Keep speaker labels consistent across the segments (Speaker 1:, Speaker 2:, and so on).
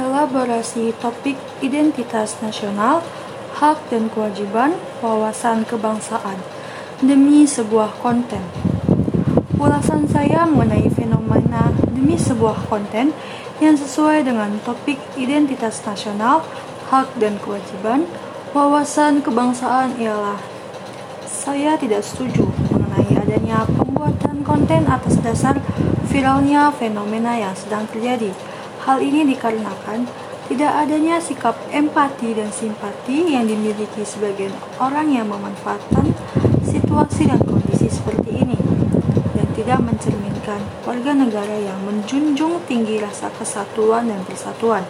Speaker 1: elaborasi topik identitas nasional, hak dan kewajiban, wawasan kebangsaan, demi sebuah konten. Ulasan saya mengenai fenomena demi sebuah konten yang sesuai dengan topik identitas nasional, hak dan kewajiban, wawasan kebangsaan ialah saya tidak setuju mengenai adanya pembuatan konten atas dasar viralnya fenomena yang sedang terjadi. Hal ini dikarenakan tidak adanya sikap empati dan simpati yang dimiliki sebagian orang yang memanfaatkan situasi dan kondisi seperti ini dan tidak mencerminkan warga negara yang menjunjung tinggi rasa kesatuan dan persatuan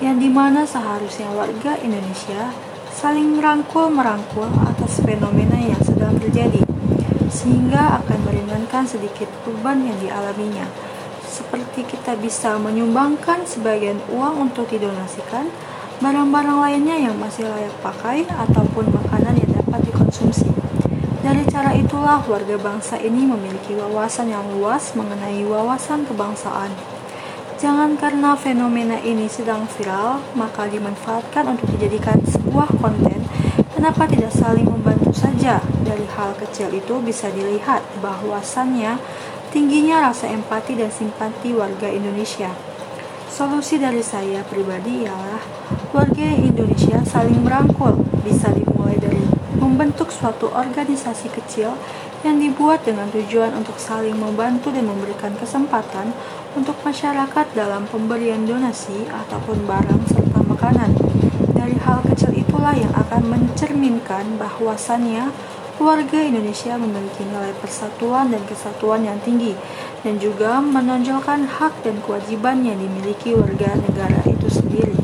Speaker 1: yang di mana seharusnya warga Indonesia saling merangkul-merangkul atas fenomena yang sedang terjadi sehingga akan meringankan sedikit beban yang dialaminya seperti kita bisa menyumbangkan sebagian uang untuk didonasikan, barang-barang lainnya yang masih layak pakai, ataupun makanan yang dapat dikonsumsi. Dari cara itulah warga bangsa ini memiliki wawasan yang luas mengenai wawasan kebangsaan. Jangan karena fenomena ini sedang viral, maka dimanfaatkan untuk dijadikan sebuah konten. Kenapa tidak saling membantu saja? Dari hal kecil itu bisa dilihat bahwasannya tingginya rasa empati dan simpati warga Indonesia. Solusi dari saya pribadi ialah warga Indonesia saling merangkul, bisa dimulai dari membentuk suatu organisasi kecil yang dibuat dengan tujuan untuk saling membantu dan memberikan kesempatan untuk masyarakat dalam pemberian donasi ataupun barang serta makanan. Dari hal kecil itulah yang akan mencerminkan bahwasannya Warga Indonesia memiliki nilai persatuan dan kesatuan yang tinggi dan juga menonjolkan hak dan kewajiban yang dimiliki warga negara itu sendiri.